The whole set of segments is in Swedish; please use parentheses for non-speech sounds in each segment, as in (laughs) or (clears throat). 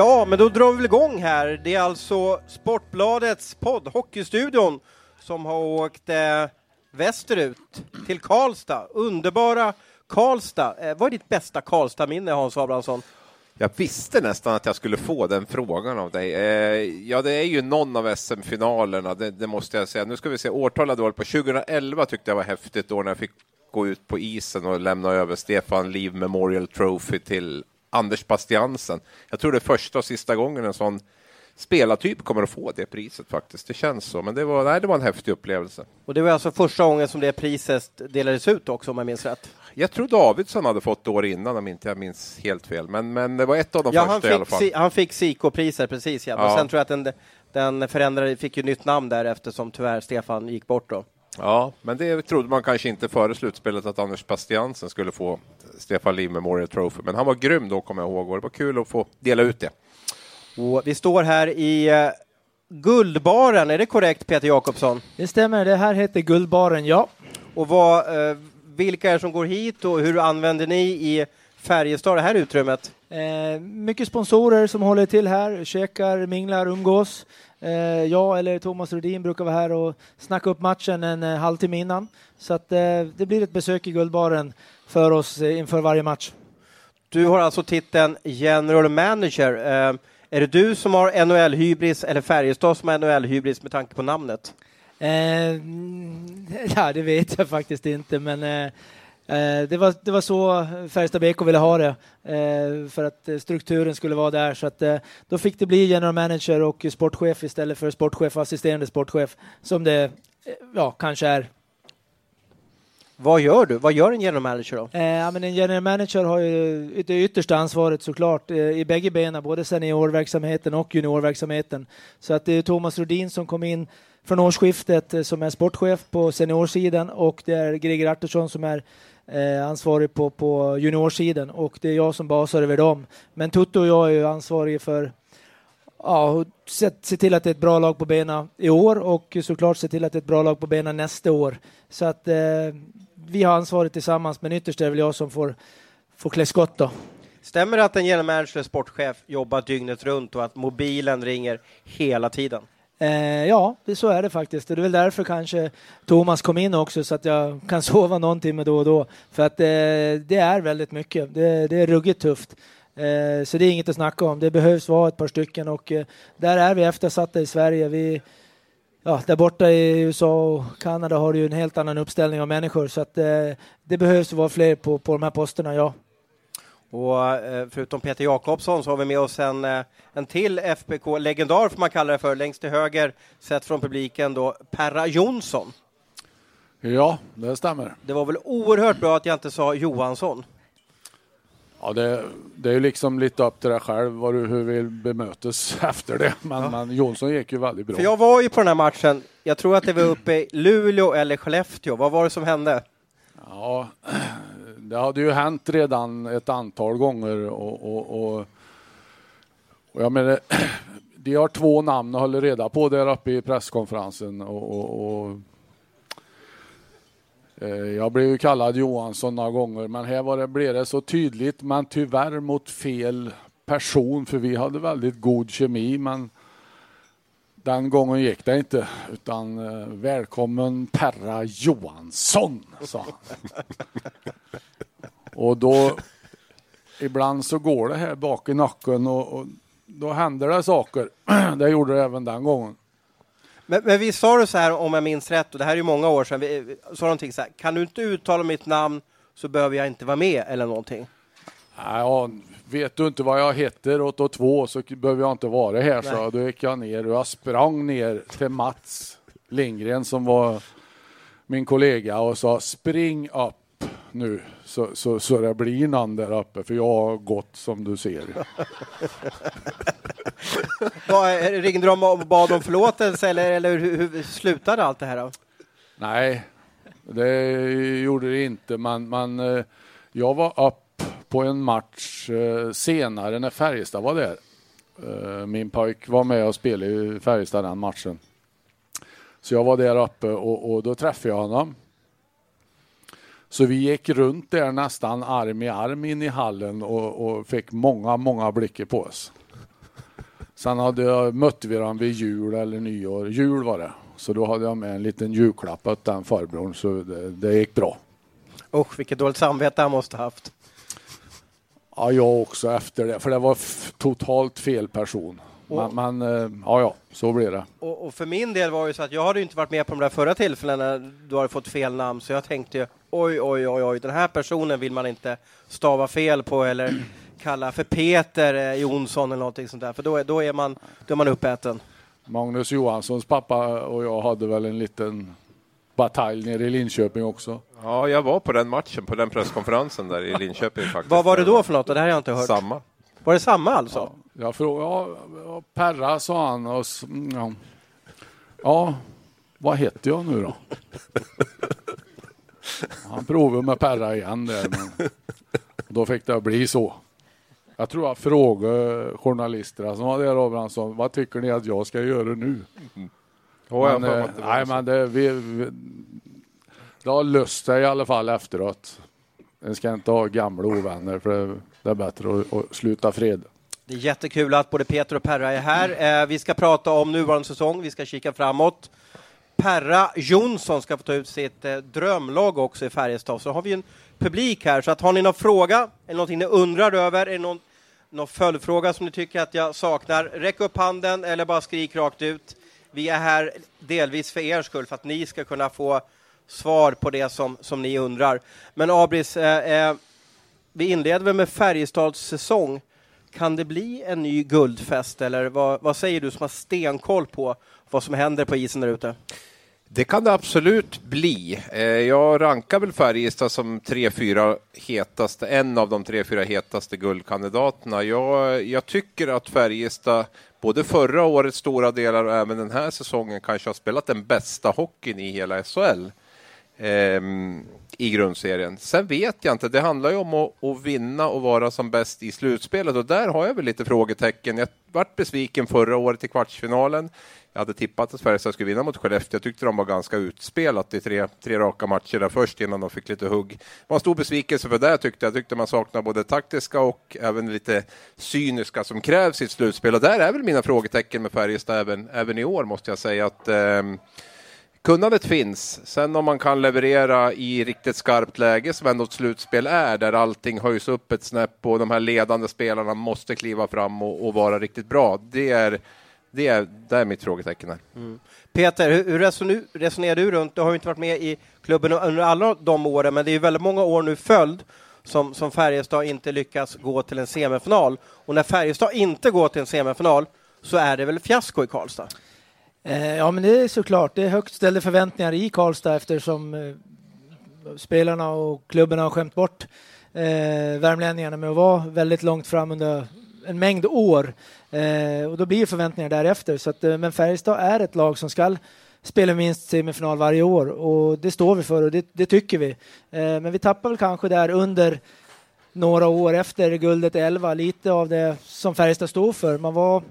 Ja, men då drar vi väl igång här. Det är alltså Sportbladets podd, Hockeystudion, som har åkt eh, västerut till Karlstad. Underbara Karlstad. Eh, vad är ditt bästa Karlstad-minne, Hans Abrahamsson? Jag visste nästan att jag skulle få den frågan av dig. Eh, ja, det är ju någon av SM-finalerna, det, det, måste jag säga. Nu ska vi se, årtalet var på 2011 tyckte jag var häftigt då när jag fick gå ut på isen och lämna över Stefan Liv Memorial Trophy till Anders Bastiansen. Jag tror det är första och sista gången en sån spelartyp kommer att få det priset faktiskt. Det känns så, men det var, nej, det var en häftig upplevelse. Och det var alltså första gången som det priset delades ut också, om jag minns rätt? Jag tror Davidsson hade fått det år innan, om inte jag minns helt fel. Men, men det var ett av de ja, första han fick, i alla fall. Han fick SIKO-priset, precis ja. Men sen tror jag att den, den förändrade, fick ju nytt namn där eftersom tyvärr Stefan gick bort då. Ja, men det trodde man kanske inte före slutspelet att Anders Bastiansen skulle få Stefan Liv Memorial Trophy. Men han var grym då, kommer jag ihåg, och det var kul att få dela ut det. Och vi står här i uh, Guldbaren, är det korrekt Peter Jakobsson? Det stämmer, det här heter Guldbaren, ja. Och vad, uh, vilka är det som går hit och hur använder ni i Färjestad det här utrymmet? Eh, mycket sponsorer som håller till här, käkar, minglar, umgås. Eh, jag eller Thomas Rudin brukar vara här och snacka upp matchen en eh, halvtimme innan. Så att, eh, det blir ett besök i Guldbaren för oss inför varje match. Du har alltså titeln General Manager. Är det du som har NHL-hybris eller Färjestad som har NHL-hybris med tanke på namnet? Eh, (laughs) ja, det vet jag faktiskt inte, men det, var, det var så Färjestad BK ville ha det, för att strukturen skulle vara där. Så att, då fick det bli general manager och sportchef istället för sportchef och assisterande sportchef, som det ja, kanske är vad gör du? Vad gör en general manager då? Eh, ja, men en general manager har ju det yttersta ansvaret såklart eh, i bägge benen, både seniorverksamheten och juniorverksamheten. Så att det är Thomas Rodin som kom in från årsskiftet eh, som är sportchef på seniorsidan och det är Greger Artursson som är eh, ansvarig på, på juniorsidan och det är jag som basar över dem. Men Tutto och jag är ju ansvariga för ja, se, se till att det är ett bra lag på benen i år och såklart se till att det är ett bra lag på benen nästa år. Så att eh, vi har ansvaret tillsammans, men ytterst är det väl jag som får, får klä skott då. Stämmer det att en general manager sportchef jobbar dygnet runt och att mobilen ringer hela tiden? Eh, ja, det, så är det faktiskt. Det är väl därför kanske Thomas kom in också så att jag kan (laughs) sova någon timme då och då. För att eh, det är väldigt mycket. Det, det är ruggigt tufft. Eh, så det är inget att snacka om. Det behövs vara ett par stycken och eh, där är vi eftersatta i Sverige. Vi, ja, där borta i USA och Kanada har du ju en helt annan uppställning av människor så att eh, det behövs vara fler på, på de här posterna, ja. Och eh, förutom Peter Jakobsson så har vi med oss en, eh, en till FBK-legendar, får man kalla det för, längst till höger, sett från publiken då, Perra Jonsson. Ja, det stämmer. Det var väl oerhört bra att jag inte sa Johansson? Ja, det, det är ju liksom lite upp till dig själv vad du, hur du vill bemötas (laughs) efter det. Men, ja. men Jonsson gick ju väldigt bra. För jag var ju på den här matchen. Jag tror att det var uppe i Luleå eller Skellefteå. Vad var det som hände? Ja, (clears throat) det hade ju hänt redan ett antal gånger och, och, och, och jag menar, (clears throat) de har två namn och håller reda på där uppe i presskonferensen och, och, och eh, jag blev ju kallad Johansson några gånger, men här var det, blev det så tydligt, men tyvärr mot fel person, för vi hade väldigt god kemi, men den gången gick det inte, utan eh, välkommen Perra Johansson, sa han. (laughs) och då, ibland så går det här bak i nacken och, och då händer det saker. (clears throat) det gjorde det även den gången. Men, men vi sa det så här, om jag minns rätt, och det här är ju många år sedan, vi sa någonting så här, kan du inte uttala mitt namn så behöver jag inte vara med, eller någonting? Ja, vet du inte vad jag heter och då två så behöver jag inte vara här, så då gick jag ner och jag sprang ner till Mats Lindgren som var min kollega och sa spring upp nu så, så, så det blir någon där uppe för jag har gått som du ser. (laughs) Ringde de och bad om förlåtelse eller, eller hur, hur slutade allt det här? Då? Nej, det gjorde det inte. Man, man, eh, jag var upp på en match eh, senare när Färjestad var där. Eh, min pojk var med och spelade i Färjestad den matchen. Så jag var där uppe och, och då träffade jag honom. Så vi gick runt där nästan arm i arm in i hallen och, och fick många, många blickar på oss. Sen hade jag, mötte vi dem vid jul eller nyår. Jul var det. Så då hade jag med en liten julklapp åt den farbrorn så det, det gick bra. Usch, vilket dåligt samvete han måste haft. Ja, jag också efter det. För det var totalt fel person. Men, men eh, ja, ja, så blir det. Och, och för min del var det ju så att jag hade inte varit med på de där förra tillfällena när du hade fått fel namn, så jag tänkte ju, oj, oj, oj, oj, den här personen vill man inte stava fel på eller (clears throat) kalla för Peter eh, Jonsson eller någonting sånt där, för då är, då är, man, då är man uppäten. Magnus Johanssons pappa och jag hade väl en liten batalj nere i Linköping också. Ja, jag var på den matchen, på den presskonferensen där i Linköping (laughs) faktiskt. Vad var det då för något? Det här har jag inte hört. Samma. Var det samma alltså? Jag frågade, ja, ja, Perra sa han. Och, mm, ja. ja, vad heter jag nu då? (laughs) Han provade med Perra igen där, men (laughs) då fick det bli så. Jag tror jag frågade journalisterna som var där och han sa, vad tycker ni att jag ska göra nu? Oh, jag men, eh, nej, men det, vi, vi, det har löst sig i alla fall efteråt. En ska inte ha gamla ovänner för det, det är bättre att, att sluta fred. Det är jättekul att både Peter och Perra är här. Eh, vi ska prata om nuvarande säsong, vi ska kika framåt. Perra Jonsson ska få ta ut sitt eh, drömlag också i Färjestad. Så har vi en publik här, så att har ni någon fråga eller någonting ni undrar över, är det någon, någon följdfråga som ni tycker att jag saknar, räck upp handen eller bara skrik rakt ut. Vi är här delvis för er skull, för att ni ska kunna få svar på det som, som ni undrar. Men Abris, eh, eh, vi inleder väl med Färjestads säsong. Kan det bli en ny guldfest eller vad, vad säger du som har stenkoll på vad som händer på isen där ute? Det kan det absolut bli. Eh, jag rankar väl Färjestad som tre, fyra hetaste, en av de tre, fyra hetaste guldkandidaterna. Jag, jag tycker att Färjestad, både förra årets stora delar och även den här säsongen, kanske har spelat den bästa hockeyn i hela SHL ehm, i grundserien. Sen vet jag inte, det handlar ju om att, att vinna och vara som bäst i slutspelet och där har jag väl lite frågetecken. Jag vart besviken förra året i kvartsfinalen. Jag hade tippat att Färjestad skulle vinna mot Skellefteå. Jag tyckte de var ganska utspelat i tre, tre raka matcher där först innan de fick lite hugg. Det var en stor besvikelse för det tyckte jag. Jag tyckte man saknar både taktiska och även lite cyniska som krävs i ett slutspel. Och där är väl mina frågetecken med Färjestad även, även i år måste jag säga. att eh, Kunnandet finns. Sen om man kan leverera i riktigt skarpt läge som ändå ett slutspel är, där allting höjs upp ett snäpp och de här ledande spelarna måste kliva fram och, och vara riktigt bra. Det är, det är, det är mitt frågetecken här. Mm. Peter, hur, resonerar du runt, du har ju inte varit med i klubben under alla de åren, men det är ju väldigt många år nu följd som, som Färjestad inte lyckas gå till en semifinal. Och när Färjestad inte går till en semifinal så är det väl fiasko i Karlstad? Eh, ja, men det är såklart. Det är högt ställda förväntningar i Karlstad eftersom eh, spelarna och klubben har skämt bort eh, värmlänningarna med att vara väldigt långt fram under en mängd år. Eh, och då blir förväntningar därefter. Så att, eh, men Färjestad är ett lag som ska spela minst semifinal varje år och det står vi för och det, det tycker vi. Eh, men vi tappar väl kanske där under några år efter guldet 11 lite av det som Färjestad stod för. Man var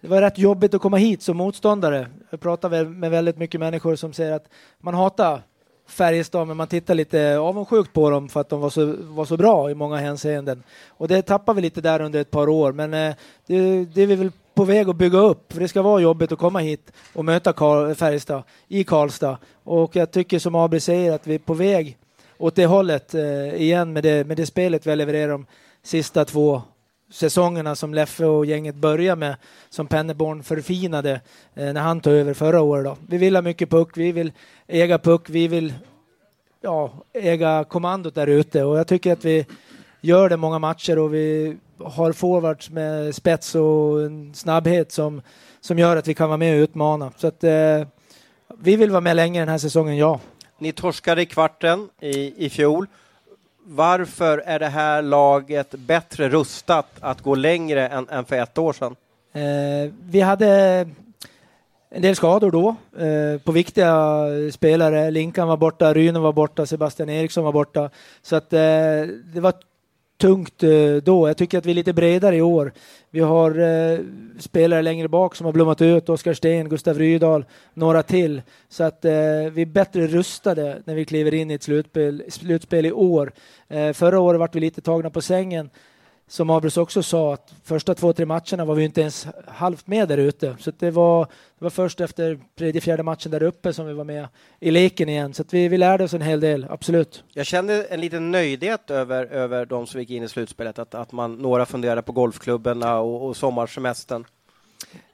det var rätt jobbigt att komma hit som motståndare. Jag pratar med väldigt mycket människor som säger att man hatar Färjestad, men man tittar lite avundsjukt på dem för att de var så, var så bra i många hänseenden. Och det tappar vi lite där under ett par år, men eh, det, det är vi väl på väg att bygga upp. För det ska vara jobbigt att komma hit och möta Karl, eh, Färjestad i Karlstad. Och jag tycker som Abri säger att vi är på väg åt det hållet eh, igen med det, med det spelet vi har levererat de sista två säsongerna som Leffe och gänget började med, som Penneborn förfinade eh, när han tog över förra året. Då. Vi vill ha mycket puck, vi vill äga puck, vi vill ja, äga kommandot där ute och jag tycker att vi gör det många matcher och vi har forwards med spets och snabbhet som, som gör att vi kan vara med och utmana. Så att, eh, vi vill vara med länge den här säsongen, ja. Ni torskade i kvarten i, i fjol. Varför är det här laget bättre rustat att gå längre än, än för ett år sedan? Eh, vi hade en del skador då eh, på viktiga spelare. Linkan var borta, Ryno var borta, Sebastian Eriksson var borta. Så att eh, det var tungt eh, då. Jag tycker att vi är lite bredare i år. Vi har eh, spelare längre bak som har blommat ut. Oskar Sten, Gustav Rydahl, några till. Så att eh, vi är bättre rustade när vi kliver in i ett slutspel, slutspel i år. Eh, förra året vart vi lite tagna på sängen som Abros också sa, att första två, tre matcherna var vi inte ens halvt med där ute. Så det var, det var först efter tredje, fjärde matchen där uppe som vi var med i leken igen. Så vi, vi lärde oss en hel del, absolut. Jag kände en liten nöjdhet över, över de som gick in i slutspelet, att, att man, några funderade på golfklubbarna och, och sommarsemestern.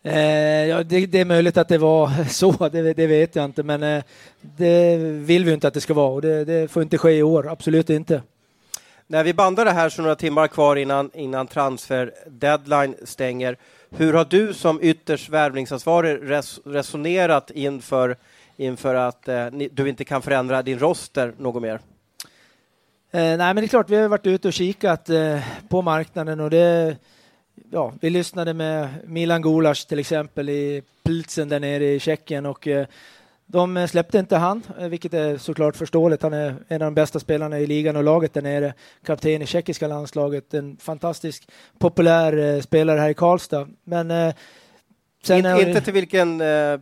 Eh, ja, det, det, är möjligt att det var (laughs) så, det, det vet jag inte, men eh, det vill vi inte att det ska vara och det, det får inte ske i år, absolut inte. När vi bandar det här så några timmar kvar innan, innan transfer deadline stänger. Hur har du som ytterst värvningsansvarig res, resonerat inför, inför att eh, ni, du inte kan förändra din roster något mer? Eh, nej, men det är klart, vi har varit ute och kikat eh, på marknaden och det Ja, vi lyssnade med Milan Gulas till exempel i Pilsen där nere i Tjeckien och eh, de släppte inte han, eh, vilket är såklart förståeligt. Han är en av de bästa spelarna i ligan och laget där nere. Kapten i tjeckiska landslaget. En fantastisk populär eh, spelare här i Karlstad. Men eh, sen In, inte till vilken eh,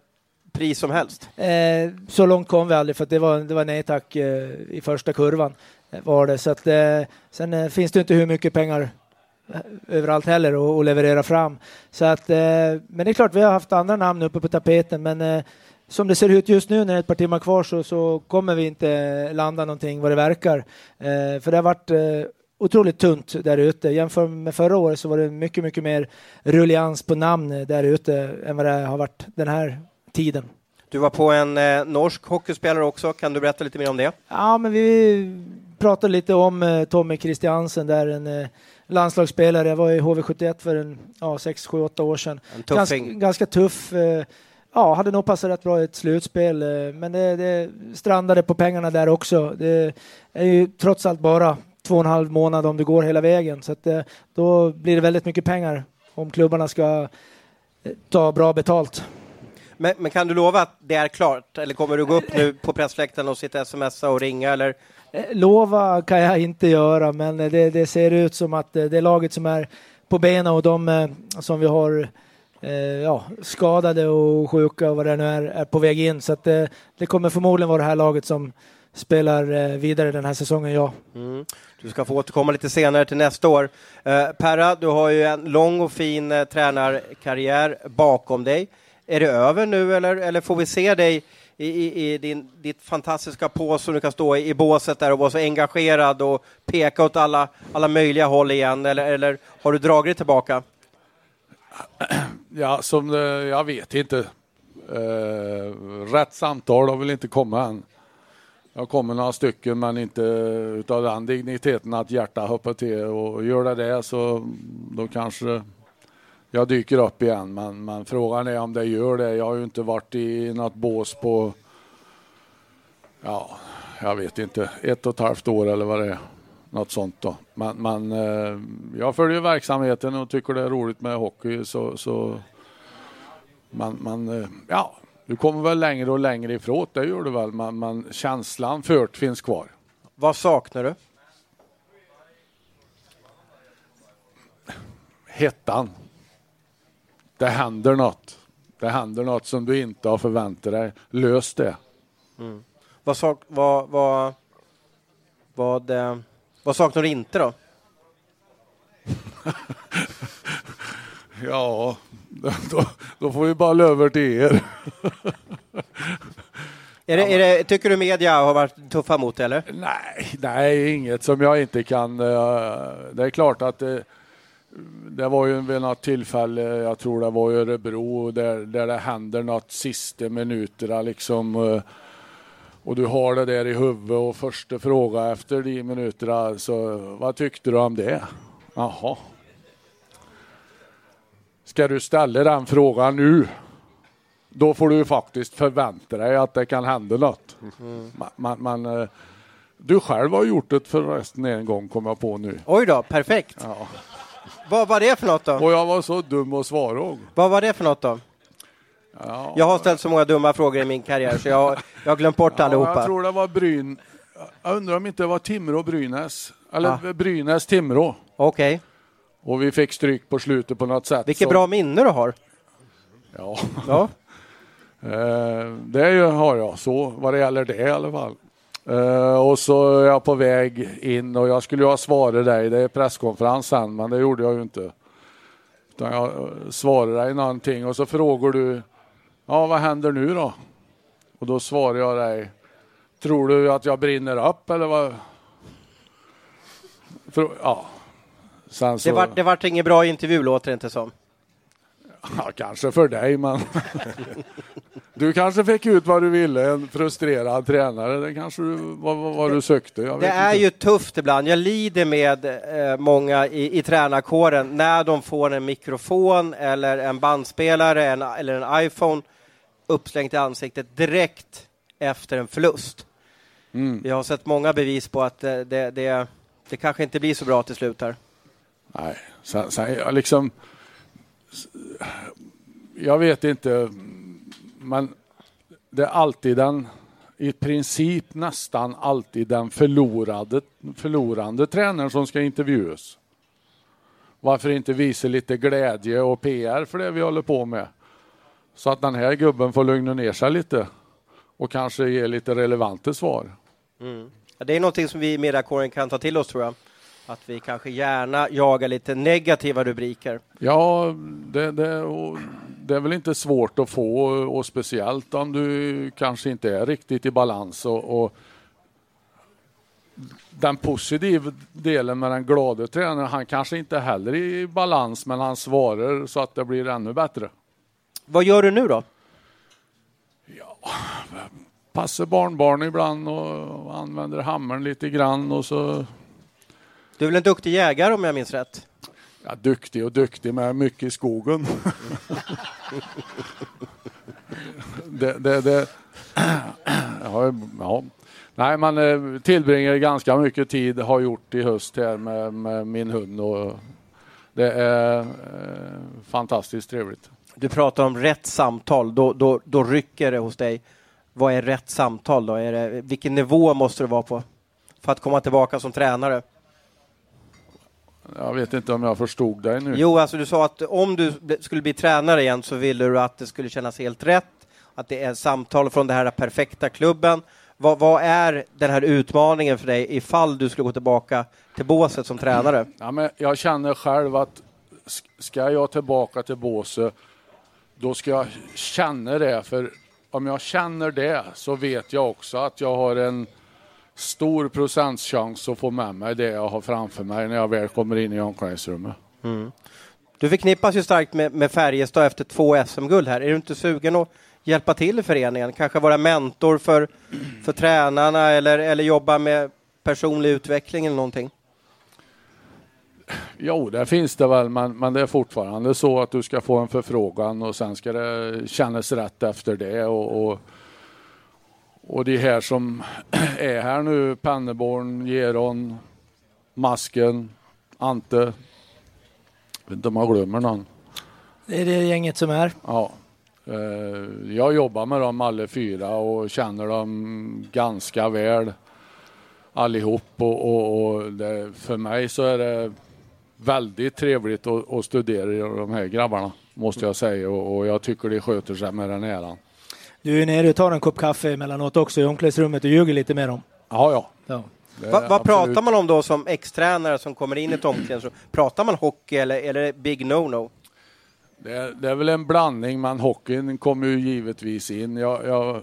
pris som helst? Eh, så långt kom vi aldrig för det var, det var nej tack eh, i första kurvan. var det. Så att, sen finns det inte hur mycket pengar överallt heller att leverera fram. Så att, men det är klart, vi har haft andra namn uppe på tapeten, men som det ser ut just nu när det är ett par timmar kvar så, så kommer vi inte landa någonting vad det verkar. Eh, för det har varit eh, otroligt tunt där ute. Jämfört med förra året så var det mycket, mycket mer rullians på namn där ute än vad det har varit den här tiden. Du var på en eh, norsk hockeyspelare också. Kan du berätta lite mer om det? Ja, men vi pratade lite om eh, Tommy Christiansen där, en eh, landslagsspelare. Jag var i HV71 för en ja, 6, 7, 8 år sedan. Ganska, ganska, tuff. Eh, ja, hade nog passat rätt bra i ett slutspel, eh, men det, det strandade på pengarna där också. Det är ju trots allt bara två och en halv månad om det går hela vägen, så att eh, då blir det väldigt mycket pengar om klubbarna ska eh, ta bra betalt. Men, men, kan du lova att det är klart, eller kommer du gå upp nu på pressfläkten och sitta smsa och ringa, eller? Lova kan jag inte göra, men det, det ser ut som att det är laget som är på benen och de som vi har ja, skadade och sjuka och vad det nu är, är på väg in. Så det, det kommer förmodligen vara det här laget som spelar eh, vidare den här säsongen, ja. Mm. Du ska få återkomma lite senare till nästa år. Eh, Perra, du har ju en lång och fin eh, tränarkarriär bakom dig. Är det över nu eller, eller får vi se dig i, i, i din, ditt fantastiska pås som du kan stå i, i båset där och vara så engagerad och peka åt alla, alla möjliga håll igen eller, eller har du dragit dig tillbaka? (clears throat) Ja, som eh, jag vet inte. Eh, rätt samtal har väl inte kommit än. Jag kommer några stycken men inte utav den digniteten att hjärta hoppar till och gör det det så då kanske jag dyker upp igen. Men, men frågan är om det gör det. Jag har ju inte varit i något bås på ja, jag vet inte, ett och ett halvt år eller vad det är. Något sånt då. Men, men eh, jag följer verksamheten och tycker det är roligt med hockey så, så man, man, eh, ja, du kommer väl längre och längre ifrån, det gör du väl, men, men känslan för det finns kvar. Vad saknar du? Hettan. Det händer något. Det händer något som du inte har förväntat dig. Lös det. Mm. Vad, sak, vad, vad, vad, eh, vad saknar du inte då? (laughs) ja, då, då, får vi bara över till er. (laughs) Är det, är det, tycker du media har varit tuffa mot eller? Nej, nej, inget som jag inte kan. Eh, det är klart att det, det var ju vid något tillfälle, jag tror det var i Örebro, där, där det händer något sista minuterna liksom eh, och du har det där i huvudet och första fråga efter de minuterna, så vad tyckte du om det? Jaha. Ska du ställa den frågan nu? Då får du faktiskt förvänta dig att det kan hända något. Mm. Man, man, eh, du själv har gjort det förresten en gång, kom jag på nu. Oj då, perfekt. Ja. Vad var det för något då? Och jag var så dum att svara. Vad var det för något då? Ja. Jag har ställt så många dumma frågor i min karriär så jag, jag har glömt bort ja, allihopa. Jag tror det var Bryn. Jag undrar om inte det var Timrå Brynäs. Eller ja. Brynäs Timrå. Okej. Okay. Och vi fick stryk på slutet på något sätt. Vilket så... bra minne du har. Ja. ja. (laughs) Eh, det har jag så vad det gäller det i alla fall. Eh, och så är jag på väg in och jag skulle ju ha svarat dig, det är presskonferens sen, men det gjorde jag ju inte. Utan jag eh, svarade dig någonting och så frågar du, ja vad händer nu då? Och då svarar jag dig, tror du att jag brinner upp eller vad? Ja. Sen så, Det vart det vart ingen bra intervju, låter det inte som. ja, kanske för dig, men (laughs) du kanske fick ut vad du ville, en frustrerad tränare. Det kanske du, vad, du sökte. Jag Det vet är inte. ju tufft ibland. Jag lider med eh, många i, i tränarkåren när de får en mikrofon eller en bandspelare en, eller en iPhone uppslängt i ansiktet direkt efter en förlust. Mm. Vi har sett många bevis på att eh, det, det, det kanske inte blir så bra till slut här. Nej, sen, sen jag liksom... Jag vet inte, men det är alltid den, i princip nästan alltid den förlorade, förlorande tränaren som ska intervjuas. Varför inte visa lite glädje och PR för det vi håller på med? Så att den här gubben får lugna ner sig lite och kanske ge lite relevanta svar. Ja, Det är någonting som vi i mediakåren kan ta till oss tror jag. Att vi kanske gärna jagar lite negativa rubriker. Ja, det, det, det är väl inte svårt att få och speciellt om du kanske inte är riktigt i balans. Och, och den positiva delen med den glada tränaren, han kanske inte heller är i balans men han svarar så att det blir ännu bättre. Vad gör du nu då? Passar barnbarn ibland och använder hammaren lite grann och så Du är väl en duktig jägare om jag minns rätt? Ja, duktig och duktig, men mycket i skogen. (laughs) det, det, det, (clears throat) ja, ja. Nej, man eh, tillbringar ganska mycket tid, har gjort i höst här med, med min hund och det är eh, fantastiskt trevligt. Du pratar om rätt samtal, då, då, då rycker det hos dig. Vad är rätt samtal då? Är det, vilken nivå måste du vara på för att komma tillbaka som tränare? Jag vet inte om jag förstod dig nu. Jo, alltså du sa att om du skulle bli tränare igen så ville du att det skulle kännas helt rätt, att det är samtal från den här perfekta klubben. Vad, vad är den här utmaningen för dig ifall du skulle gå tillbaka till båset som tränare? Ja, men jag känner själv att sk- ska jag tillbaka till Båse, då ska jag känna det. För om jag känner det så vet jag också att jag har en stor procentchans att få med mig det jag har framför mig när jag väl kommer in i omklädningsrummet. Mm. Du förknippas ju starkt med, med Färjestad efter två SM-guld här. Är du inte sugen att hjälpa till i föreningen? Kanske vara mentor för, för tränarna eller, eller jobba med personlig utveckling eller någonting? Jo, det finns det väl, men, men det är fortfarande så att du ska få en förfrågan och sen ska det kännas rätt efter det. Och, och, och de här som (clears throat) är här nu, Penneborn, Geron, Masken, Ante. Jag vet inte om jag glömmer någon. Det är det gänget som är. Ja. Eh, Jag jobbar med dem alla fyra och känner dem ganska väl allihop och, och, och det, för mig så är det väldigt trevligt att, att studera de här grabbarna måste jag säga och, och jag tycker de sköter sig med den äran. Du är nere och tar en kopp kaffe emellanåt också i omklädningsrummet och ljuger lite med dem. Ja, ja. Ja. Va, vad absolut- pratar man om då som ex-tränare som kommer in i ett omklädningsrum? Pratar man hockey eller, eller är det big no-no? Det är, det är väl en blandning, men hockeyn kommer ju givetvis in. Jag, jag,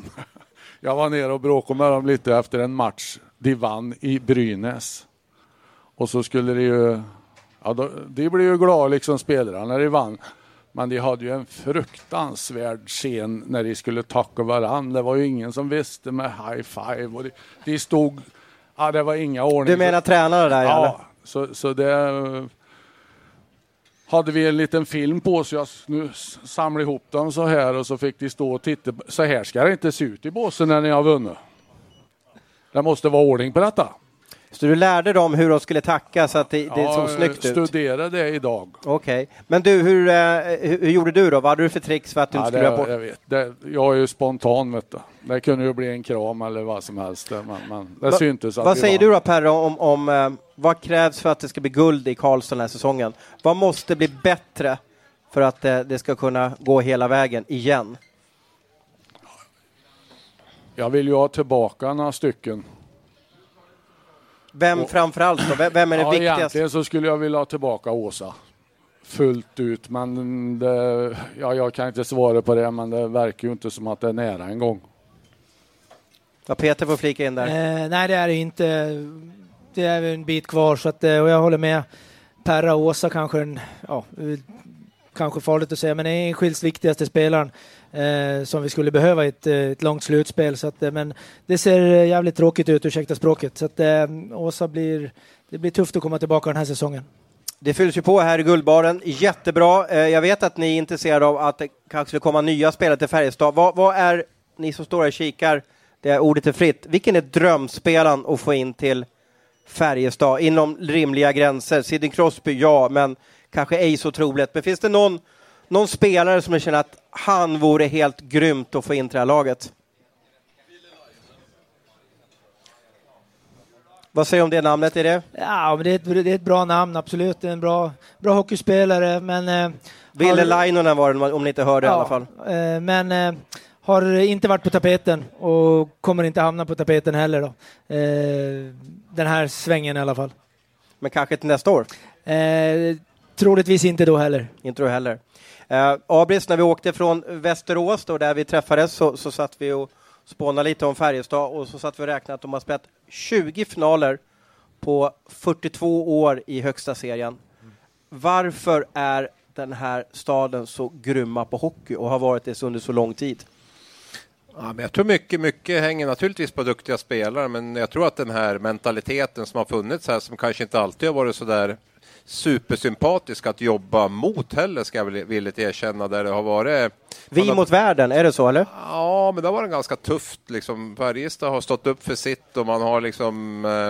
(clears throat) jag var nere och bråkade med dem lite efter en match. De vann i Brynäs. Och så skulle det ju... Ja, då, de blev ju glada, liksom spelarna, när de vann. Men de hade ju en fruktansvärd scen när de skulle tacka varandra. Det var ju ingen som visste med high five. Och de, de stod... Ja, det var inga ordning. Du menar tränare där? Ja. Så, så det hade vi en liten film på så jag nu samlade ihop dem så här och så fick de stå och titta. Så här ska det inte se ut i båsen när ni har vunnit. Det måste vara ordning på detta. Så du lärde dem hur de skulle tacka så att det, det Ja, såg snyggt ut? studera det idag. Okej. Men du, hur, eh, hur, hur gjorde du då? Vad hade du för tricks för att du Ja, inte det, skulle göra bort... jag, vet. Det, jag är ju spontan vet du. Det kunde ju bli en kram eller vad som helst. Men, men det Va- syntes att Vad säger vann. du då Perre om, om eh, vad krävs för att det ska bli guld i Karlstad den här säsongen? Vad måste bli bättre för att eh, det ska kunna gå hela vägen igen? Jag vill ju ha tillbaka några stycken. Vem framförallt då? Vem- Vem är det Ja, viktigaste? egentligen så skulle jag vilja ha tillbaka Åsa. Fullt ut, men det, ja, jag kan inte svara på det, men det verkar ju inte som att det är nära en gång. Ja, Peter får flika in där. Eh, nej, det är det inte. Det är en bit kvar, så att, eh, och jag håller med. Perra och Åsa kanske, en, ja, kanske farligt att säga, men är enskilds viktigaste spelaren eh, som vi skulle behöva i ett, eh, ett långt slutspel. Så att, eh, men det ser eh, jävligt tråkigt ut, ursäkta språket. Så att eh, Åsa blir, det blir tufft att komma tillbaka den här säsongen. Det fylls ju på här i Guldbaren. Jättebra. Eh, Jag vet att ni är intresserade av att det kanske skulle komma nya spelare till Färjestad. Vad, vad är, ni som står här och kikar, det är ordet är fritt. Vilken är drömspelaren att få in till Färjestad inom rimliga gränser? Sidney Crosby, ja, men kanske ej så troligt. Men finns det någon, någon spelare som ni känner att han vore helt grymt att få in till det här laget? Vad säger du om det namnet? Är det Ja, men det är ett, det är ett bra namn, absolut. En bra, bra hockeyspelare, men... Eh, Ville Lainonen var det, om ni inte hörde i alla fall. eh, men eh, har inte varit på tapeten och kommer inte hamna på tapeten heller. Då. Eh, den här svängen i alla fall. Men kanske till nästa år? Eh, troligtvis inte då heller. Inte du heller. Eh, Abris, när vi åkte från Västerås, då, där vi träffades, så, så satt vi och spånade lite om Färjestad och så satt vi och räknade att de har spelat 20 finaler på 42 år i högsta serien. Varför är den här staden så grymma på hockey och har varit det under så lång tid? Ja, men jag tror mycket, mycket hänger naturligtvis på duktiga spelare, men jag tror att den här mentaliteten som har funnits här, som kanske inte alltid har varit så där supersympatisk att jobba mot heller, ska jag villigt erkänna, där det har varit... Vi har- mot världen, är det så eller? Ja, men det har varit ganska tufft. Liksom. Färjestad har stått upp för sitt och man har liksom... Eh,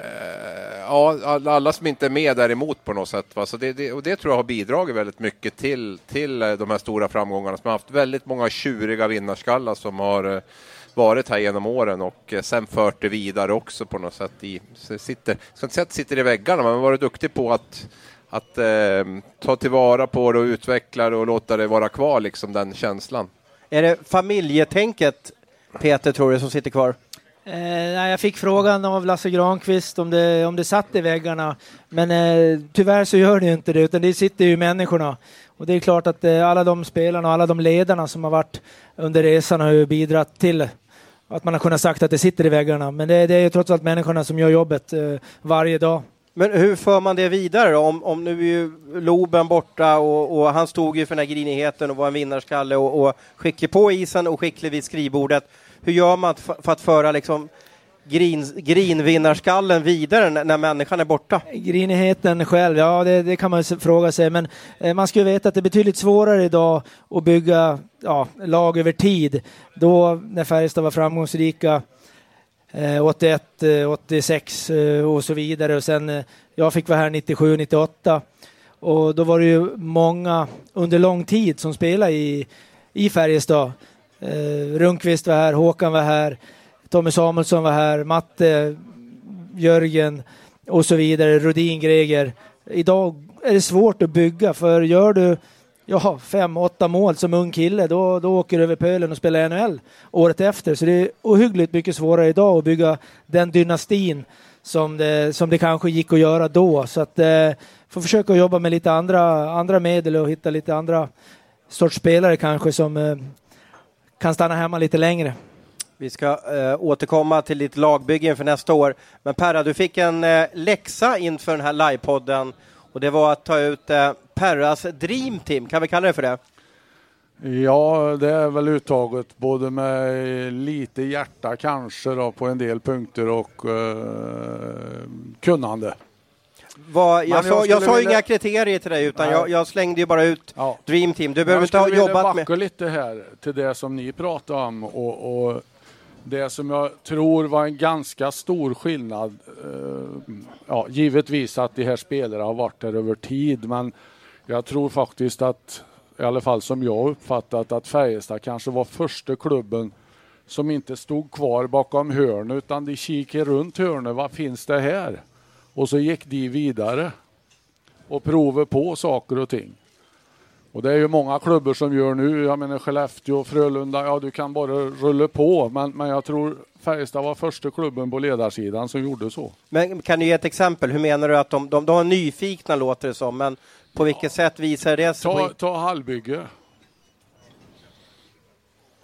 eh, ja, alla som inte är med där emot på något sätt. Va? Så det, det, och det tror jag har bidragit väldigt mycket till, till eh, de här stora framgångarna. Som har haft väldigt många tjuriga vinnarskallar som har eh, varit här genom åren och eh, sen fört det vidare också på något sätt. I, sitter, jag ska inte säga att det sitter i väggarna, men man har varit duktig på att att eh, ta tillvara på det och utveckla det och låta det vara kvar, liksom den känslan. Är det familjetänket, Peter, tror du, som sitter kvar? Eh, nej, jag fick frågan av Lasse Granqvist om det, om det satt i väggarna. Men eh, tyvärr så gör det ju inte det, utan det sitter ju i människorna. Och det är klart att eh, alla de spelarna och alla de ledarna som har varit under resan har ju bidragit till att man har kunnat sagt att det sitter i väggarna. Men det, det är ju trots allt människorna som gör jobbet eh, varje dag. Men hur för man det vidare då? Om, om nu är ju Loben borta och, och han stod ju för den här grinigheten och var en vinnarskalle och, och skicklig på isen och skicklig vid skrivbordet. Hur gör man för, för att föra liksom grin, grinvinnarskallen vidare när, när människan är borta? Grinigheten själv, ja det, det kan man fråga sig. Men eh, man ska ju veta att det är betydligt svårare idag att bygga ja, lag över tid. Då när Färjestad var framgångsrika eh, 81, eh, 86 eh, och så vidare. Och sen, eh, jag fick vara här 97, 98. Och då var det ju många under lång tid som spelade i, i Färjestad. Eh, Rundqvist var här, Håkan var här, Tommy Samuelsson var här, Matte, Jörgen och så vidare, Rudin, Greger. Idag är det svårt att bygga för gör du ja, fem, åtta mål som ung kille då, då åker du över pölen och spelar NHL året efter. Så det är ohyggligt mycket svårare idag att bygga den dynastin som det, som det kanske gick att göra då. Så att eh, får försöka jobba med lite andra, andra medel och hitta lite andra sorts spelare kanske som eh, kan stanna hemma lite längre. Vi ska eh, återkomma till ditt lagbygge inför nästa år. Men Perra, du fick en eh, läxa inför den här livepodden och det var att ta ut eh, Perras Dream Team, kan vi kalla det för det? Ja, det är väl uttaget både med lite hjärta kanske då på en del punkter och eh, kunnande. Vad, jag, sa, jag jag sa vilja- inga kriterier till dig utan jag, jag slängde ju bara ut Ja. Dream Team. Du behöver Jag inte ha skulle vilja jobbat backa med... lite här till det som ni pratade om och, och det som jag tror var en ganska stor skillnad. Eh, ja, givetvis att de här spelarna har varit där över tid, men jag tror faktiskt att, i alla fall som jag uppfattat, att Färjestad kanske var första klubben som inte stod kvar bakom hörnet utan de kikade runt hörnet. Vad finns det här? Och så gick de vidare och provade på saker och ting. Och det är ju många klubbar som gör nu. Jag menar Skellefteå, Frölunda, ja du kan bara rulla på. Men, men jag tror Färjestad var första klubben på ledarsidan som gjorde så. Men kan du ge ett exempel? Hur menar du att de, de, de var nyfikna låter det som, men på vilket sätt visar det sig? Ta, ta Hallbygge.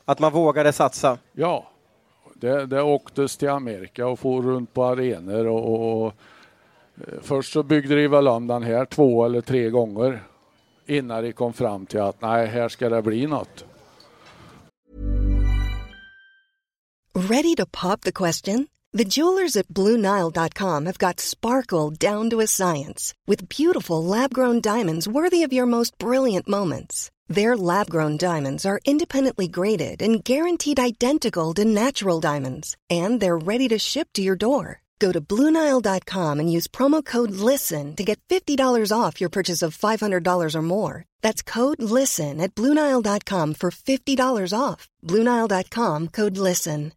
Att man vågade satsa? Ja, det, det åktes till Amerika och for runt på arenor och, och, och eh, först så byggde de väl om den här två eller tre gånger innan de kom fram till att nej, här ska det bli något. Ready to pop the question? The jewelers at BlueNile.com have got sparkle down to a science with beautiful lab grown diamonds worthy of your most brilliant moments. Their lab grown diamonds are independently graded and guaranteed identical to natural diamonds, and they're ready to ship to your door. Go to BlueNile.com and use promo code LISTEN to get $50 off your purchase of $500 or more. That's code LISTEN at BlueNile.com for $50 off. BlueNile.com code LISTEN.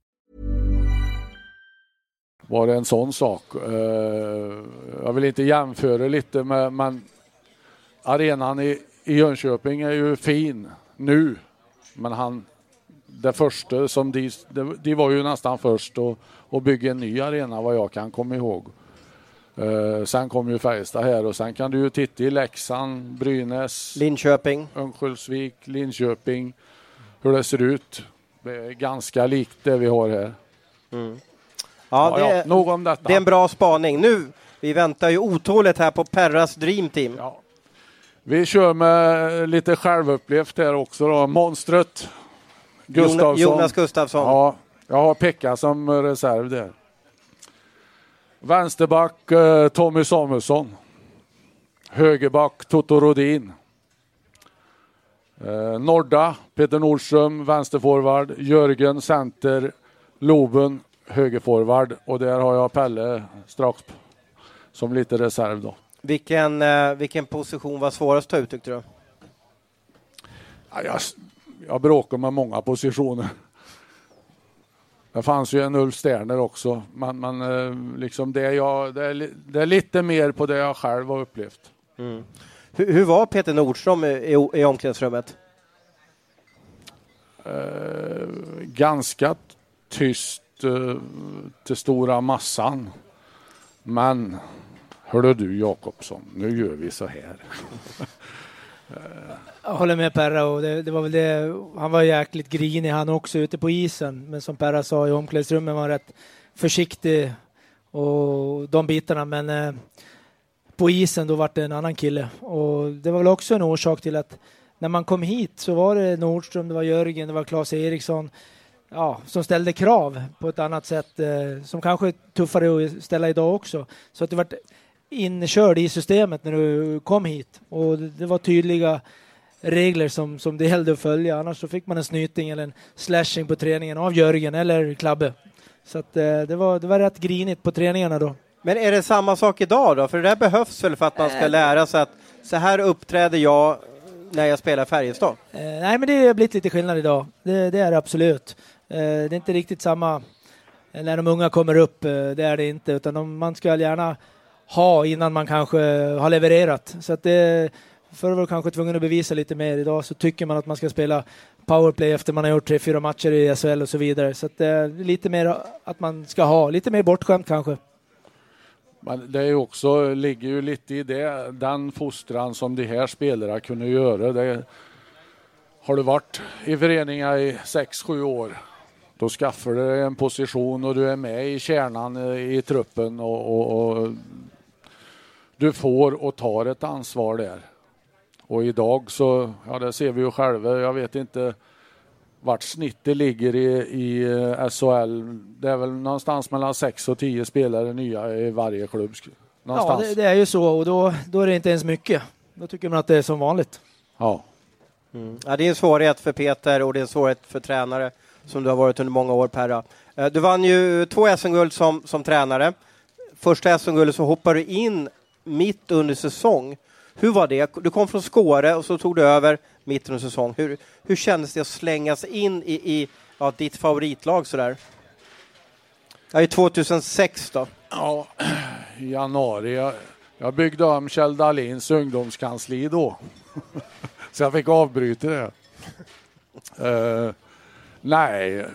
Var det en sån sak? Uh, jag vill inte jämföra lite med, men arenan i, i Jönköping är ju fin nu. Men han, det första som de, de, de var ju nästan först och att bygga en ny arena vad jag kan komma ihåg. Eh, sen kom ju Färjestad här och sen kan du ju titta i Leksand, Brynäs, Linköping? Örnsköldsvik, Linköping, hur det ser ut. Det är ganska likt det vi har här. Ja, Ja, det, ja, nog om detta. det är en bra spaning. Nu, vi väntar ju otåligt här på Perras Dream Team. Ja. Vi kör med lite självupplevt här också då. Monstret Gustafsson. Jonas Gustafsson. Ja, jag har Pekka som reserv där. Vänsterback eh, Tommy Samuelsson. Högerback Toto Rodin. Eh, Norda Peter Nordström, vänsterforward. Jörgen center. Loben högerforward. Och där har jag Pelle strax som lite reserv då. Vilken, eh, vilken position var svårast att ta ut tyckte du? Ja, jag, jag bråkar med många positioner. Det fanns ju en Ulf Sterner också, men, men eh, liksom det, jag, det, är, det är lite mer på det jag själv har upplevt. Hur, hur var Peter Nordström i, i, i omklädningsrummet? Eh, ganska tyst eh, till stora massan. Men hörde du Jakobsson, nu gör vi så här. (laughs) Jag håller med Perra och det, det var väl det. Han var jäkligt grinig han också ute på isen. Men som Perra sa i omklädningsrummet var han rätt försiktig och de bitarna. Men eh, på isen då var det en annan kille och det var väl också en orsak till att när man kom hit så var det Nordström, det var Jörgen, det var Claes Eriksson ja, som ställde krav på ett annat sätt eh, som kanske är tuffare att ställa idag också. Så att det vart inkörd i systemet när du kom hit och det var tydliga regler som, som det gällde att följa. Annars så fick man en snyting eller en slashing på träningen av Jörgen eller Klabbe. Så att, eh, det, var, det var rätt grinigt på träningarna då. Men är det samma sak idag då? För det där behövs väl för att man ska lära sig att så här uppträder jag när jag spelar Färjestad? Eh, nej, men det har blivit lite skillnad idag. Det, det är det absolut. Eh, det är inte riktigt samma eh, när de unga kommer upp. Eh, det är det inte, utan de, man ska gärna ha innan man kanske har levererat. Så att det, förr var du kanske tvungen att bevisa lite mer. Idag så tycker man att man ska spela powerplay efter man har gjort tre, fyra matcher i SHL och så vidare. Så att det är lite mer att man ska ha, lite mer bortskämt kanske. Men det är också, ligger ju lite i det, den fostran som de här spelarna kunde göra. Det, har du varit i föreningar i sex sju år, då skaffar du en position och du är med i kärnan i, i truppen och, och, och du får och tar ett ansvar där. Och idag så, ja det ser vi ju själva, jag vet inte vart snittet ligger i, i eh, SHL. Det är väl någonstans mellan 6 och 10 spelare nya i varje klubb. Ja, Någonstans. det, det är ju så och då, då är det inte ens mycket. Då tycker man att det är som vanligt. Ja. Ja, det är en svårighet för Peter och det är en svårighet för tränare som du har varit under många år Perra. Eh, Du vann ju två SM-guld som, som tränare. Första SM-guldet så hoppade du in mitt under säsong. Hur var det? Du kom från Skåre och så tog du över mitt under säsong. Hur, hur kändes det att slängas in i, i ja, ditt favoritlag sådär? Ja, i 2006 då. ja, i (clears throat) januari. Jag, jag byggde om Kjell Dahlins ungdomskansli då. (laughs) Så jag fick avbryta det. Uh, (laughs) nej,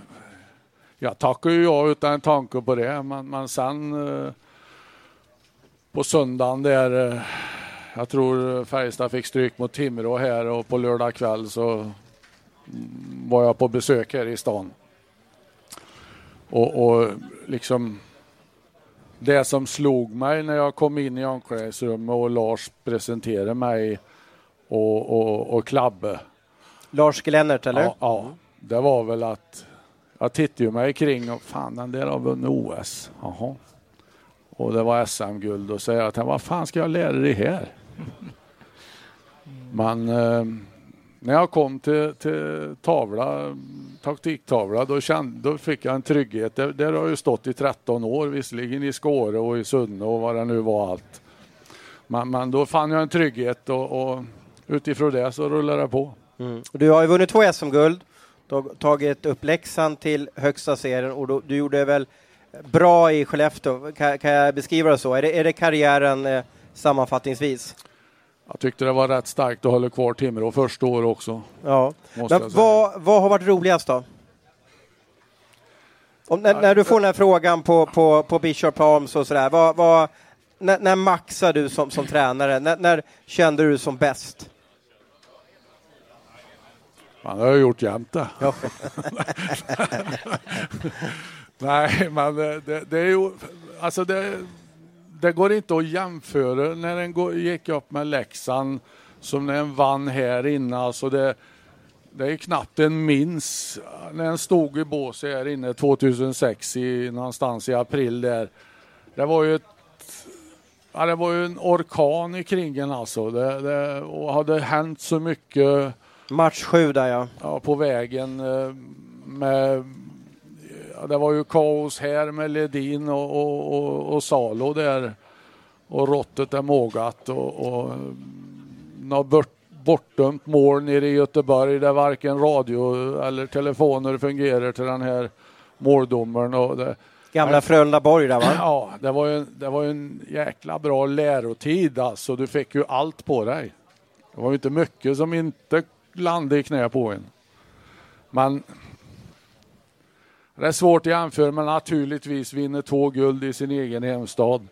jag tackar ju ja utan en tanke på det. Men, men sen uh, på söndagen där, uh, jag tror Färjestad fick stryk mot Timrå här och på lördag kväll så var jag på besök här i stan. Och, och liksom det som slog mig när jag kom in i omklädningsrummet och Lars presenterade mig och, och, och Klabbe. Lars Glennert, eller? Ja, ja, det var väl att jag tittade mig kring och fan den där har vunnit OS. Jaha. Och det var SM-guld och säger att vad fan ska jag lära dig här? Men eh, när jag kom till, till tavla, taktiktavla, då, kände, då fick jag en trygghet. Där, där har jag ju stått i 13 år, visserligen i Skåre och i Sunne och vad det nu var allt. Men, men då fann jag en trygghet och, och utifrån det så rullade det på. Mm. Du har ju vunnit två SM-guld. Tagit upp Leksand till högsta serien och då, du gjorde väl bra i Skellefteå. Kan, kan jag beskriva det så? Är det, är det karriären eh, sammanfattningsvis? Jag tyckte det var rätt starkt att hålla kvar Timrå första året också. Ja. Men vad, vad har varit roligast då? Om, när, när, du får den här frågan på, på, på Bishop Arms och sådär, vad, vad, när, när maxar du som, som tränare? När, när kände du som bäst? Man har gjort jämt det. Ja. (laughs) (laughs) (laughs) Nej, men det, det, är ju... Alltså det, det går inte att jämföra när den gick upp med Leksand som när den vann här inne. Alltså det, det är knappt en minns när den stod i bås här inne 2006 i, någonstans i april där. Det var ju ett Ja, det var ju en orkan i kringen alltså. Det, det, och hade hänt så mycket. Match sju där ja. ja på vägen eh, med det var ju kaos här med Ledin och, och, och, och Salo där. Och råttet är mågat och, och något bort, bortdömt mål nere i Göteborg där varken radio eller telefoner fungerar till den här måldomaren. Och det, Gamla Frölundaborg där va? (clears throat) Ja, det var, ju, det var ju en jäkla bra lärotid alltså. Du fick ju allt på dig. Det var ju inte mycket som inte landade i knä på en. Men det är svårt att jämföra, men naturligtvis vinner två guld i sin egen hemstad.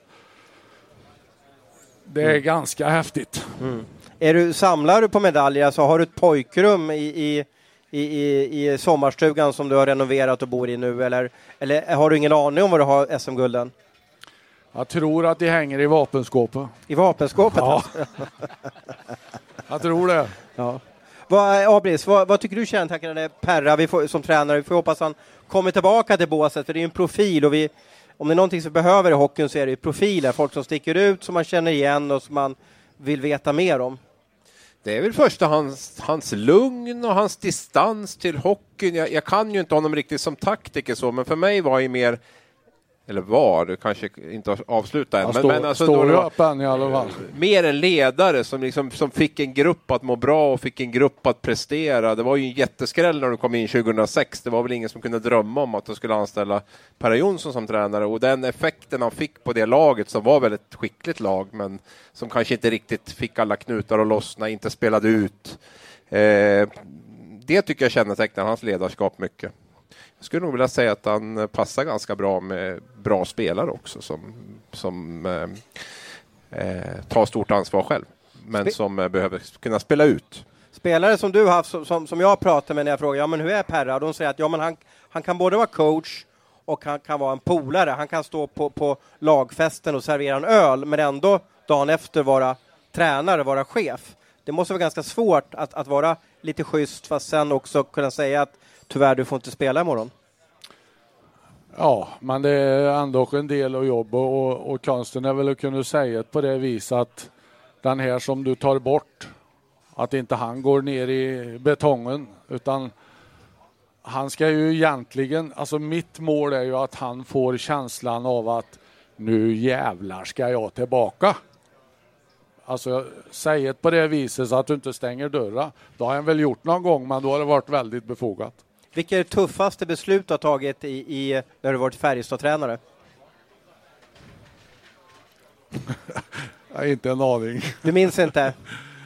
Det är mm. ganska häftigt. Mm. Är du, samlar du på medaljer? Alltså, har du ett pojkrum i, i, i, i sommarstugan som du har renoverat och bor i nu? Eller, eller har du ingen aning om var du har SM-gulden? Jag tror att de hänger i vapenskåpet. I vapenskåpet? Ja. Alltså. Jag tror det. Ja. Vad, eh, Abris, vad, vad tycker du kännetecknade Perra vi får, som tränare? Vi får hoppas han kommer tillbaka till båset, för det är en profil och vi, om det är någonting som vi behöver i hockeyn så är det profiler, folk som sticker ut, som man känner igen och som man vill veta mer om. Det är väl första hans, hans lugn och hans distans till hockeyn. Jag, jag kan ju inte honom riktigt som taktiker så, men för mig var ju mer eller var, du kanske inte har avslutat än. Han men, står, men alltså, står upp än i alla fall. Mer en ledare som, liksom, som fick en grupp att må bra och fick en grupp att prestera. Det var ju en jätteskräll när du kom in 2006. Det var väl ingen som kunde drömma om att du skulle anställa Per Jonsson som tränare och den effekten han fick på det laget som var väl ett skickligt lag men som kanske inte riktigt fick alla knutar att lossna, inte spelade ut. Eh, det tycker jag kännetecknar hans ledarskap mycket. Jag skulle nog vilja säga att han passar ganska bra med bra spelare också som, som eh, eh tar stort ansvar själv, men Spe som eh, behöver kunna spela ut. Spelare som du har haft, som, som jag pratar med när jag frågar ja, men hur är Perra? De säger att ja, men han, han kan både vara coach och han kan vara en polare. Han kan stå på, på lagfesten och servera en öl, men ändå dagen efter vara tränare, vara chef. Det måste vara ganska svårt att, att vara lite schysst, fast sen också kunna säga att tyvärr, du får inte spela imorgon. Ja, men det är ändå en del av jobbet och, och konsten är väl att kunna säga på det viset att den här som du tar bort, att inte han går ner i betongen utan han ska ju egentligen, alltså mitt mål är ju att han får känslan av att nu jävlar ska jag tillbaka. Alltså säg det på det viset så att du inte stänger dörrar. Det har han väl gjort någon gång men då har det varit väldigt befogat. Vilket är det tuffaste beslut du har tagit i, i när du varit Färjestad-tränare? (laughs) inte en aning. Du minns inte?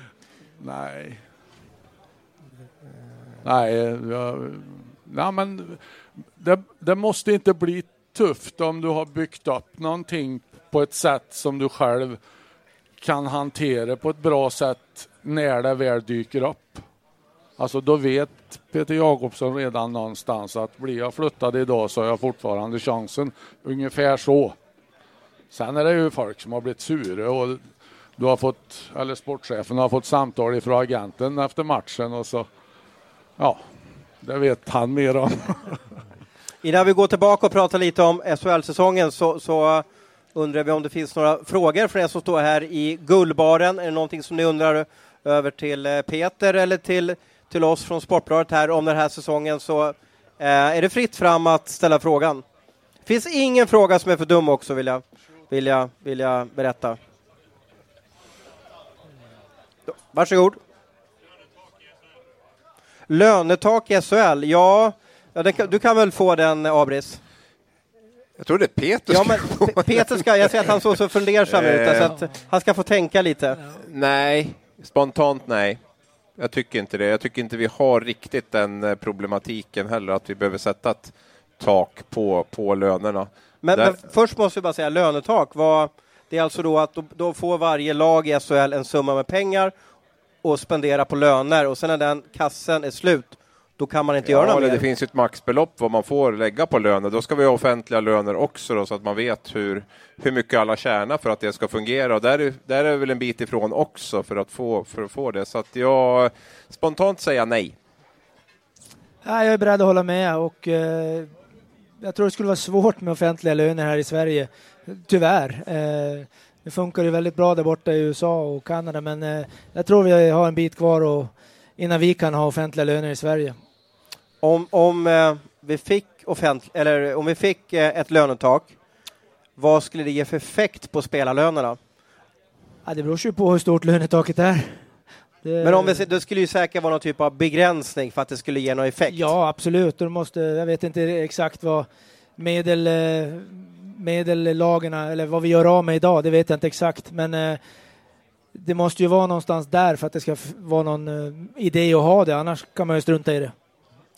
(laughs) Nej. Nej, jag, nej men det, det måste inte bli tufft om du har byggt upp någonting på ett sätt som du själv kan hantera på ett bra sätt när det väl dyker upp. Alltså då vet Peter Jakobsson redan någonstans att blir jag flyttad idag så har jag fortfarande chansen. Ungefär så. Sen är det ju folk som har blivit sura och du har fått, eller sportchefen har fått samtal ifrån agenten efter matchen och så, ja, det vet han mer om. (laughs) Innan vi går tillbaka och pratar lite om SHL-säsongen så, så undrar vi om det finns några frågor från er som står här i Gullbaren. Är det någonting som ni undrar över till eh, Peter eller till, till oss från Sportbladet här om den här säsongen så eh, är det fritt fram att ställa frågan. Det finns ingen fråga som är för dum också vill jag, vill jag, vill jag berätta. Varsågod. Lönetak i SHL, ja, ja kan, du kan väl få den Abris? Jag tror det är Peter Ja, men Peter ska, jag ser att han såg så fundersam ut, Eh. så att han ska få tänka lite. Nej, spontant nej. Jag tycker inte det. Jag tycker inte vi har riktigt den eh, problematiken heller, att vi behöver sätta ett tak på, på lönerna. Men, Där- men först måste vi bara säga lönetak. Vad, det är alltså då att då, då får varje lag i SHL en summa med pengar och spendera på löner och sen när den kassen är slut, då kan man inte göra Ja, något eller mer. det finns ju ett maxbelopp vad man får lägga på löner. Då ska vi ha offentliga löner också då, så att man vet hur, hur mycket alla tjänar för att det ska fungera. Och där är, där är väl en bit ifrån också för att få, för att få det. Så att jag spontant säger nej. Ja, jag är beredd att hålla med och eh, jag tror det skulle vara svårt med offentliga löner här i Sverige. Tyvärr. Eh, det funkar ju väldigt bra där borta i USA och Kanada men eh, jag tror vi har en bit kvar och, innan vi kan ha offentliga löner i Sverige. Om, om, eh, vi fick offent- eller om vi fick eh, ett lönetak, vad skulle det ge för effekt på spelarlönerna? Ja, det beror ju på hur stort lönetaket är. Det, Men om vi, det skulle ju säkert vara någon typ av begränsning för att det skulle ge någon effekt. Ja, absolut. Och måste, jag vet inte exakt vad medel, eh, medellagarna, eller vad vi gör av med idag, det vet jag inte exakt. Men eh, det måste ju vara någonstans där för att det ska vara någon eh, idé att ha det, annars kan man ju strunta i det.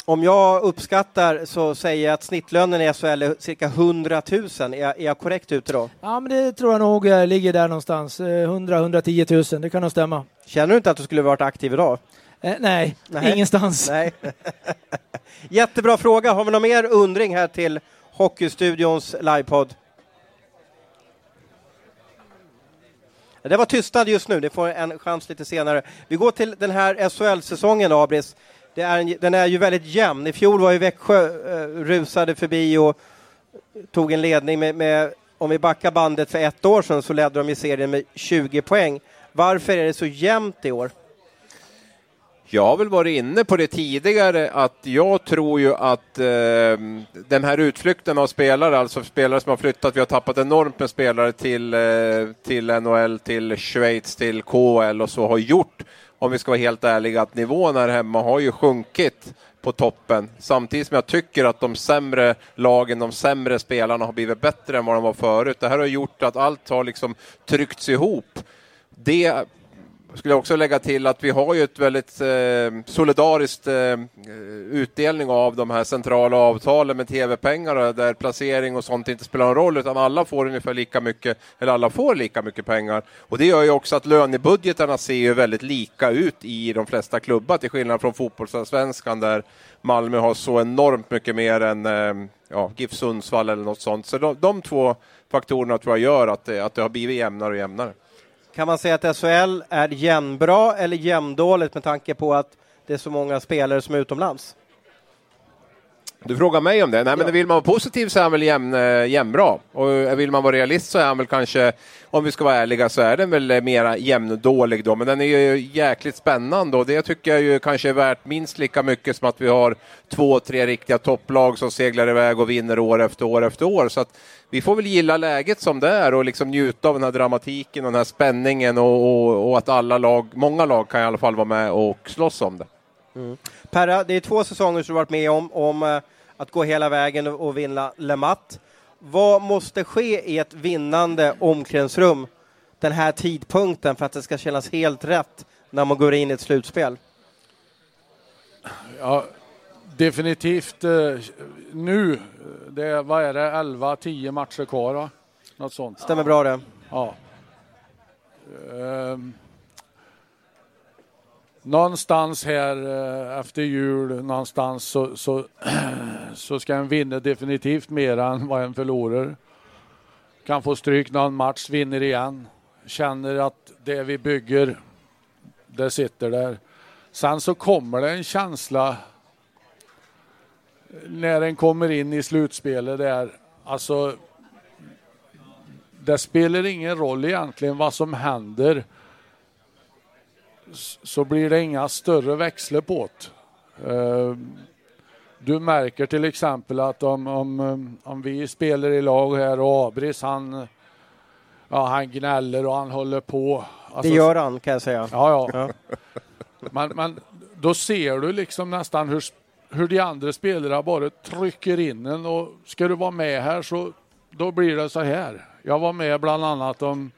Om jag uppskattar så säger jag att snittlönen i SHL är cirka 100 000. Är jag, är jag korrekt ute då? Ja, men det tror jag nog eh, ligger där någonstans. Eh, 100-110 000, det kan nog stämma. Känner du inte att du skulle varit aktiv idag? Eh, nej, Nej. ingenstans. (laughs) Nej. (laughs) Jättebra fråga. Har vi någon mer undring här till Hockeystudions livepodd? Det var tystnad just nu, det får en chans lite senare. Vi går till den här SHL-säsongen, Abris. Det är en, den är ju väldigt jämn. I fjol var ju Växjö eh, rusade förbi och tog en ledning med, med, om vi backar bandet för ett år sedan så ledde de i serien med 20 poäng. Varför är det så jämnt i år? Jag har väl varit inne på det tidigare att jag tror ju att eh, den här utflykten av spelare, alltså spelare som har flyttat, vi har tappat enormt med spelare till, eh, till NHL, till Schweiz, till KHL och så har gjort, om vi ska vara helt ärliga, att nivån här hemma har ju sjunkit på toppen. Samtidigt som jag tycker att de sämre lagen, de sämre spelarna har blivit bättre än vad de var förut. Det här har gjort att allt har liksom tryckts ihop. Det skulle jag också lägga till att vi har ju ett väldigt eh, solidariskt eh, utdelning av de här centrala avtalen med tv-pengar där placering och sånt inte spelar någon roll utan alla får ungefär lika mycket, eller alla får lika mycket pengar. Och det gör ju också att lönebudgetarna ser ju väldigt lika ut i de flesta klubbar till skillnad från fotbollsallsvenskan där Malmö har så enormt mycket mer än eh, ja, GIF Sundsvall eller något sånt. Så de, de två faktorerna tror jag gör att det, att det har blivit jämnare och jämnare. Kan man säga att SHL är jämnbra eller jämndåligt med tanke på att det är så många spelare som är utomlands? Du frågar mig om det? Nej, men vill man vara positiv så är han väl jämn, eh, jämnbra. Och eh, vill man vara realist så är han väl kanske, om vi ska vara ärliga, så är den väl eh, mera jämndålig då. Men den är ju jäkligt spännande och det tycker jag ju kanske är värt minst lika mycket som att vi har två, tre riktiga topplag som seglar iväg och vinner år efter år efter år. Så att vi får väl gilla läget som det är och liksom njuta av den här dramatiken och den här spänningen och, och, och att alla lag, många lag kan i alla fall vara med och slåss om det. Perra, det är två säsonger som du varit med om, om att gå hela vägen och, vinna Le Mat. Vad måste ske i ett vinnande omklädningsrum den här tidpunkten för att det ska kännas helt rätt när man går in i ett slutspel? Ja, definitivt eh, nu, det är, vad är det, 11-10 matcher kvar va? Något sånt. Stämmer bra det. Ja. Ehm, någonstans här eh, efter jul, någonstans så, så, (clears throat) så ska en vinna definitivt mer än vad en förlorar. Kan få stryk någon match, vinner igen. Känner att det vi bygger, det sitter där. Sen så kommer det en känsla när den kommer in i slutspelet där, alltså det spelar ingen roll egentligen vad som händer så blir det inga större växlar på det. Ehm, du märker till exempel att om, om, om vi spelar i lag här och Abris han, ja, han gnäller och han håller på. Alltså, det gör han kan jag säga. Ja, ja. Men, men då ser du liksom nästan hur, hur de andra spelarna bara trycker in en och ska du vara med här så då blir det så här. Jag var med bland annat om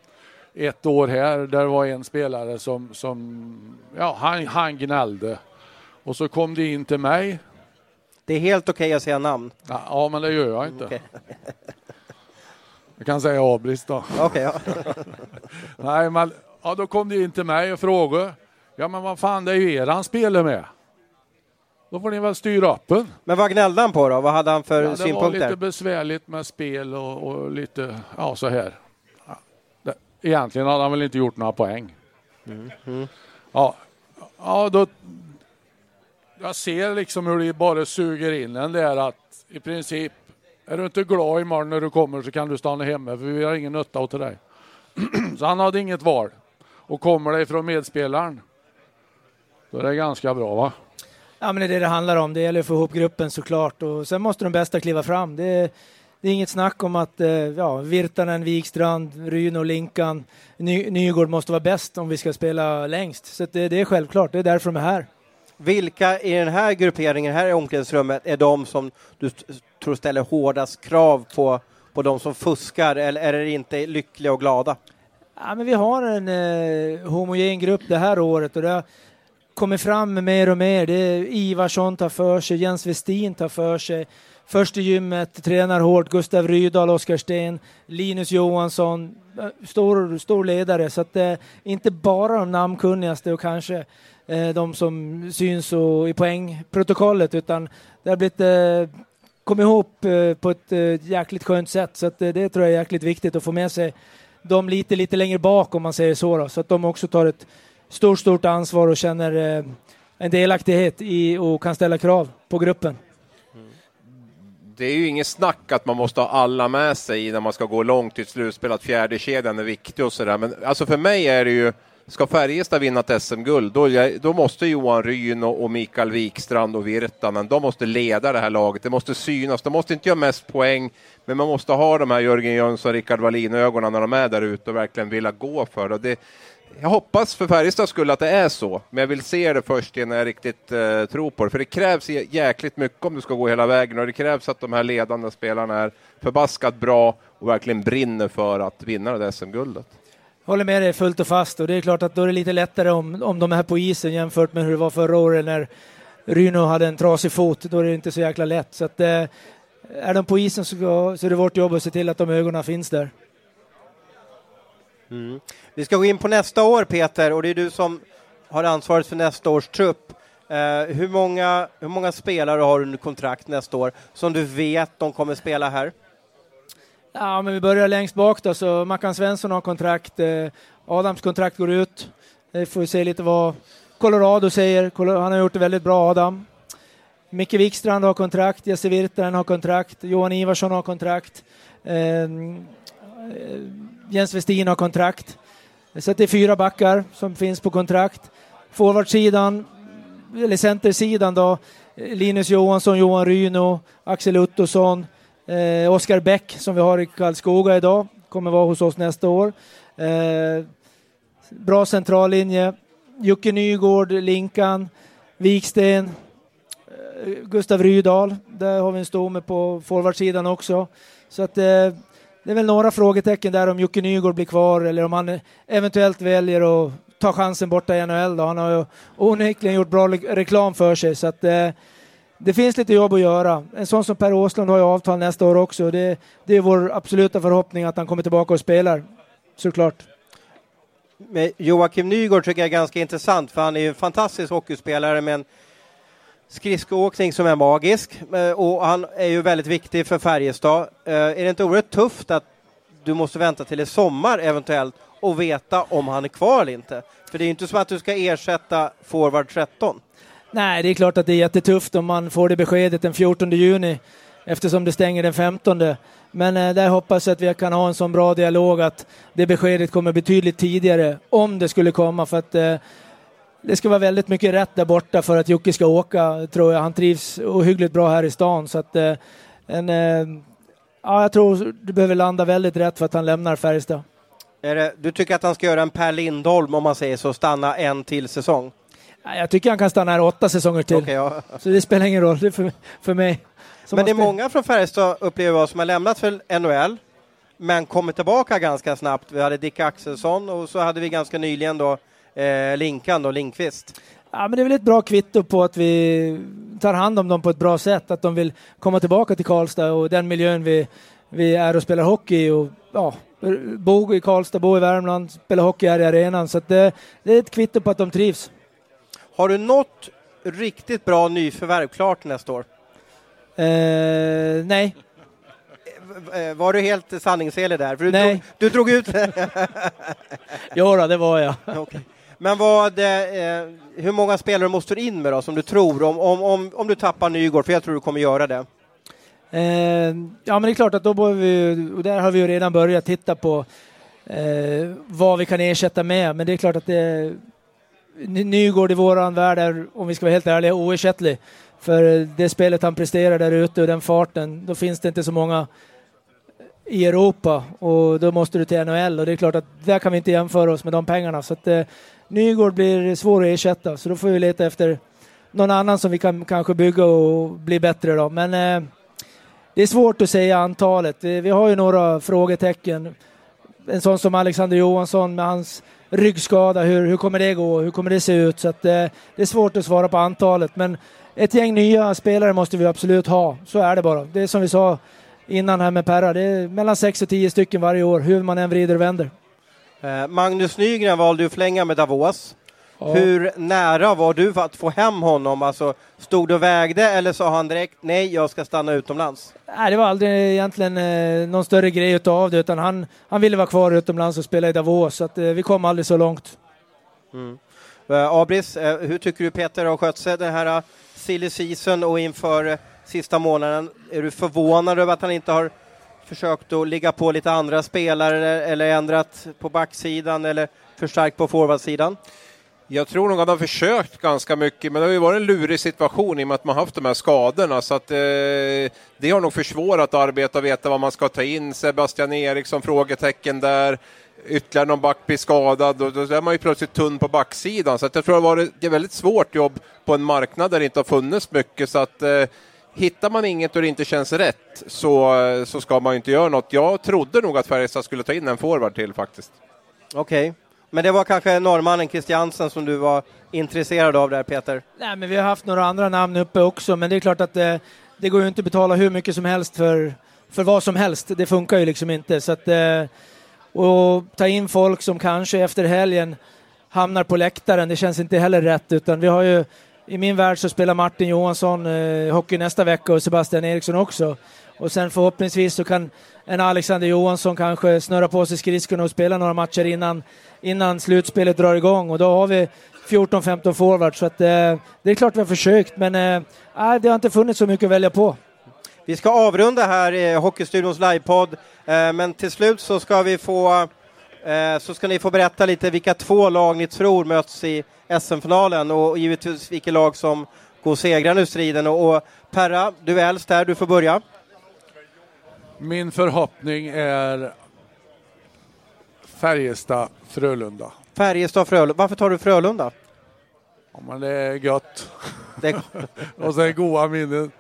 ett år här där var en spelare som, som ja, han, han gnällde. Och så kom det in till mig. Det är helt okej okay att säga namn. Ja, men det gör jag inte. Okay. (laughs) Jag kan säga Abris då. Okay, ja. (laughs) Nej, men ja, då kom det in till mig och frågade. Ja, men vad fan, det är ju er han spelar med. Då får ni väl styra upp en. Men vad gnällde han på då? Vad hade han för ja, det synpunkter? Det var lite besvärligt med spel och, och lite, ja så här. Egentligen hade han väl inte gjort några poäng. Mm. Mm. Ja, ja då, jag ser liksom hur det bara suger in en där att i princip är du inte glad imorgon när du kommer så kan du stanna hemma för vi har ingen nytta åt dig. (clears throat) så han hade inget val. Och kommer det ifrån medspelaren då är det ganska bra va? Ja men det är det det handlar om. Det gäller att få ihop gruppen såklart och sen måste de bästa kliva fram. Det det är inget snack om att eh, ja, Virtanen, Wikstrand, Ryno, Linkan, Ny, Nygård måste vara bäst om vi ska spela längst. Så det, det, är självklart, det är därför de är här. Vilka i den här grupperingen, här i omklädningsrummet, är de som du tror ställer hårdast krav på, på de som fuskar eller är det inte lyckliga och glada? Ja, men vi har en eh, homogen grupp det här året och det har kommit fram mer och mer. Det är Ivarsson tar för sig, Jens Westin tar för sig, Först i gymmet, tränar hårt, Gustav Rydahl, Oskar Sten, Linus Johansson, eh, stor, stor ledare. Så att eh, inte bara de namnkunnigaste och kanske eh, de som syns och, i poängprotokollet utan det har blivit eh, kom ihop eh, på ett eh, jäkligt skönt sätt. Så att, eh, det tror jag är jäkligt viktigt att få med sig de lite, lite längre bak om man säger så. Då, så att de också tar ett stort, stort ansvar och känner eh, en delaktighet i och kan ställa krav på gruppen mm. det är ju inget snack att man måste ha alla med sig när man ska gå långt i ett slutspel, att fjärde kedjan är viktig och sådär. Men alltså för mig är det ju, ska Färjestad vinna ett SM-guld, då, då, måste Johan Ryn och, och Mikael Wikstrand och Virtanen, de måste leda det här laget. Det måste synas, de måste inte göra mest poäng, men man måste ha de här Jörgen Jönsson och Rickard Wallin-ögonen när de är där ute och verkligen vilja gå för det jag hoppas för Färjestads skull att det är så, men jag vill se det först innan jag riktigt eh, tror på det. För det krävs jäkligt mycket om du ska gå hela vägen och det krävs att de här ledande spelarna är förbaskat bra och verkligen brinner för att vinna det där SM-guldet. Håller med dig fullt och fast och det är klart att då är det lite lättare om, om de är på isen jämfört med hur det var förra året när Ryno hade en trasig fot. Då är det inte så jäkla lätt. Så att, eh, är de på isen så, så är det vårt jobb att se till att de ögonen finns där. Mm. Vi ska gå in på nästa år Peter och det är du som har ansvaret för nästa års trupp. Eh, hur, många, hur många spelare har du under kontrakt nästa år som du vet de kommer spela här? Ja, men vi börjar längst bak då, så Mackan Svensson har kontrakt. Eh, Adams kontrakt går ut. Vi får se lite vad Colorado säger. Han har gjort det väldigt bra, Adam. Micke Wikstrand har kontrakt, Jesse Virtanen har kontrakt, Johan Ivarsson har kontrakt. Ehm, eh, Jens Westin har kontrakt. Så det är fyra backar som finns på kontrakt. Forwardsidan, eller centersidan då, Linus Johansson, Johan Ryno, Axel Ottosson, eh, Oskar Bäck som vi har i Karlskoga idag, kommer vara hos oss nästa år. Eh, bra centrallinje. Jocke Nygård, Linkan, Viksten, eh, Gustav Rydahl. Där har vi en stomme på forwardsidan också. Så att eh, det är väl några frågetecken där om Jocke Nygård blir kvar eller om han eventuellt väljer att ta chansen borta i NHL. Då. Han har ju onekligen gjort bra reklam för sig. Så att, eh, det finns lite jobb att göra. En sån som Per Åslund har ju avtal nästa år också. Det, det är vår absoluta förhoppning att han kommer tillbaka och spelar, såklart. Men Joakim Nygård tycker jag är ganska intressant för han är ju en fantastisk hockeyspelare med en skridskoåkning som är magisk eh, och han är ju väldigt viktig för Färjestad. Eh, är det inte oerhört tufft att du måste vänta till i sommar eventuellt och veta om han är kvar eller inte? För det är ju inte som att du ska ersätta forward 13. Nej, det är klart att det är jättetufft om man får det beskedet den 14 juni eftersom det stänger den 15. Men eh, där hoppas jag att vi kan ha en så bra dialog att det beskedet kommer betydligt tidigare om det skulle komma för att eh, det ska vara väldigt mycket rätt där borta för att Jocke ska åka, tror jag. Han trivs ohyggligt bra här i stan. Så att, eh, en, eh, ja, jag tror det behöver landa väldigt rätt för att han lämnar Färjestad. Det, du tycker att han ska göra en Per Lindholm, om man säger så, stanna en till säsong? Jag tycker han kan stanna här åtta säsonger till. Okay, ja. Så det spelar ingen roll för, för mig. Som men det är många från Färjestad, upplever jag, som har lämnat för NHL, men kommer tillbaka ganska snabbt. Vi hade Dick Axelsson och så hade vi ganska nyligen då eh, Linkan och Linkvist. Ja, men det är väl ett bra kvitto på att vi tar hand om dem på ett bra sätt, att de vill komma tillbaka till Karlstad och den miljön vi, vi är och spelar hockey i. Och, ja, bo i Karlstad, bo i Värmland, spela hockey här i arenan. Så det, det, är ett kvitto på att de trivs. Har du något riktigt bra nyförvärv klart nästa år? Eh, nej. Eh, var du helt sanningsenlig där? För du, nej. Drog, du drog ut... (laughs) jo, då, det var jag. (laughs) Okay. Men vad, eh, hur många spelare måste du in med då, som du tror, om, om, om, om du tappar Nygård? För jag tror du kommer göra det. Eh, ja, men det är klart att då behöver vi, och där har vi ju redan börjat titta på eh, vad vi kan ersätta med. Men det är klart att det, Nygård i våran värld är, om vi ska vara helt ärliga, oersättlig. För det spelet han presterar där ute och den farten, då finns det inte så många i Europa och då måste du till NHL och det är klart att där kan vi inte jämföra oss med de pengarna. Så att eh, Nygård blir svår att ersätta så då får vi leta efter någon annan som vi kan kanske bygga och bli bättre då. Men eh, det är svårt att säga antalet. Vi, vi har ju några frågetecken. En sån som Alexander Johansson med hans ryggskada, hur, hur kommer det gå? Hur kommer det se ut? Så att, eh, det är svårt att svara på antalet men ett gäng nya spelare måste vi absolut ha. Så är det bara. Det är som vi sa innan här med Perra. Det är mellan 6 och 10 stycken varje år, hur man än vrider och vänder. Eh, Magnus Nygren valde att förlänga med Davos. Ja. Hur nära var du för att få hem honom? Alltså, stod du och vägde eller sa han direkt nej, jag ska stanna utomlands? Nej, det var aldrig egentligen eh, någon större grej utav det, utan han, han ville vara kvar utomlands och spela i Davos, så att, eh, vi kom aldrig så långt. Mm. Eh, Abris, eh, hur tycker du Peter har skött sig den här uh, silly season och inför uh, sista månaden? Är du förvånad över att han inte har försökt att ligga på lite andra spelare eller, eller ändrat på backsidan eller förstärkt på forwardsidan? Jag tror nog att han har försökt ganska mycket, men det har ju varit en lurig situation i och med att man haft de här skadorna. Så att, eh, det har nog försvårat att och veta vad man ska ta in. Sebastian Eriksson, frågetecken där. Ytterligare någon back blir skadad och då är man ju plötsligt tunn på backsidan. Så att jag tror det har varit ett väldigt svårt jobb på en marknad där det inte har funnits mycket. Så att, eh, hittar man inget och det inte känns rätt så, eh, så ska man ju inte göra något. Jag trodde nog att Färjestad skulle ta in en forward till faktiskt. Okej. Okay. Men det var kanske norrmannen Christiansen som du var intresserad av där, Peter? Nej, men vi har haft några andra namn uppe också, men det är klart att det, det går ju inte att betala hur mycket som helst för, för vad som helst. Det funkar ju liksom inte. Så att, eh, och ta in folk som kanske efter helgen hamnar på läktaren, det känns inte heller rätt, utan vi har ju i min värld så spelar Martin Johansson eh, hockey nästa vecka och Sebastian Eriksson också. Och sen förhoppningsvis så kan en Alexander Johansson kanske snurrar på sig skridskorna och spelar några matcher innan, innan slutspelet drar igång och då har vi 14-15 forwards. Så att, eh, det är klart vi har försökt men eh, det har inte funnits så mycket att välja på. Vi ska avrunda här i Hockeystudions livepodd eh, men till slut så ska vi få eh, så ska ni få berätta lite vilka två lag ni tror möts i SM-finalen och givetvis vilket lag som går segrande ur striden. Och, och Perra, du är äldst här, du får börja. Min förhoppning är Färjestad-Frölunda. Färjestad-Frölunda. Varför tar du Frölunda? Ja, men det är gött. Det är... (laughs) och så är goa minnen.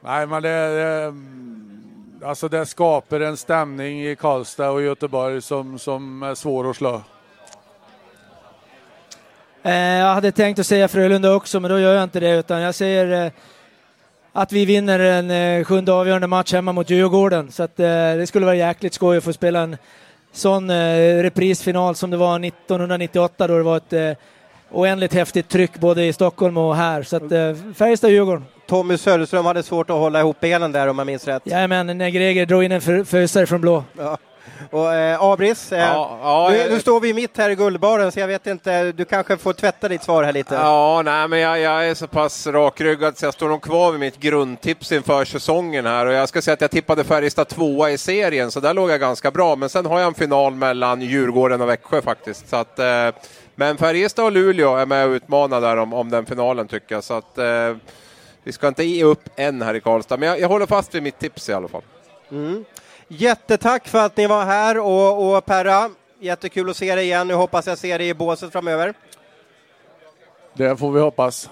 Nej, men det, det, alltså det skapar en stämning i Karlstad och Göteborg som, som är svår att slå. Eh, jag hade tänkt att säga Frölunda också, men då gör jag inte det, utan jag säger eh, att vi vinner en eh, sjunde avgörande match hemma mot Djurgården. Så att, eh, det skulle vara jäkligt skoj att få spela en sån eh, reprisfinal som det var 1998 då det var ett eh, oändligt häftigt tryck både i Stockholm och här. Så att, eh, Färjestad-Djurgården. Tommy Söderström hade svårt att hålla ihop benen där om jag minns rätt. Jajamän, när Greger drog in en fösare från blå. Ja. Och eh, Abris, eh, Ja, ja, nu, nu står vi mitt här i guldbaren så jag vet inte, du kanske får tvätta ditt svar här lite. Ja, nej, men jag, jag är så pass rakryggad så jag står nog kvar vid mitt grundtips inför säsongen här och jag ska säga att jag tippade Färjestad tvåa i serien så där låg jag ganska bra. Men sen har jag en final mellan Djurgården och Växjö faktiskt. Så att, eh, men Färjestad och Luleå är med och utmanar där om, om den finalen tycker jag. Så att, eh, vi ska inte ge upp än här i Karlstad, men jag, jag håller fast vid mitt tips i alla fall. Jättetack för att ni var här och, och Perra, jättekul att se dig igen. Nu hoppas jag ser dig i båset framöver. Det får vi hoppas.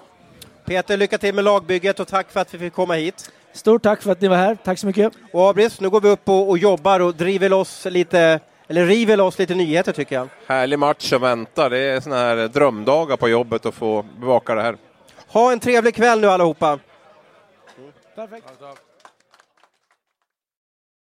Peter, lycka till med lagbygget och tack för att vi fick komma hit. Stort tack för att ni var här. Tack så mycket. Och Abris, nu går vi upp och, och jobbar och driver loss lite, eller river loss lite nyheter tycker jag. Härlig match som väntar. Det är såna här drömdagar på jobbet att få bevaka det här. Ha en trevlig kväll nu allihopa. Perfekt.